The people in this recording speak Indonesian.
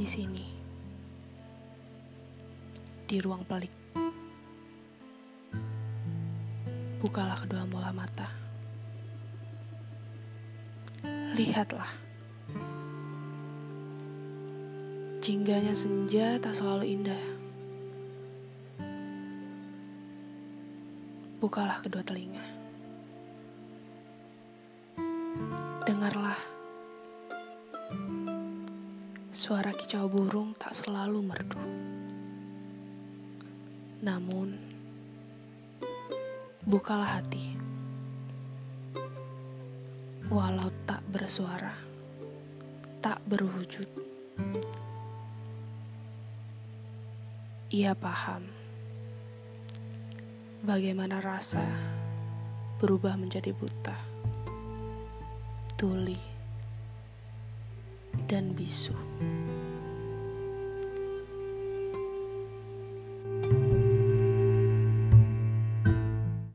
di sini, di ruang pelik. Bukalah kedua bola mata. Lihatlah. Jingganya senja tak selalu indah. Bukalah kedua telinga. Dengarlah. Suara kicau burung tak selalu merdu. Namun, bukalah hati. Walau tak bersuara, tak berwujud. Ia paham bagaimana rasa berubah menjadi buta, tuli, dan bisu.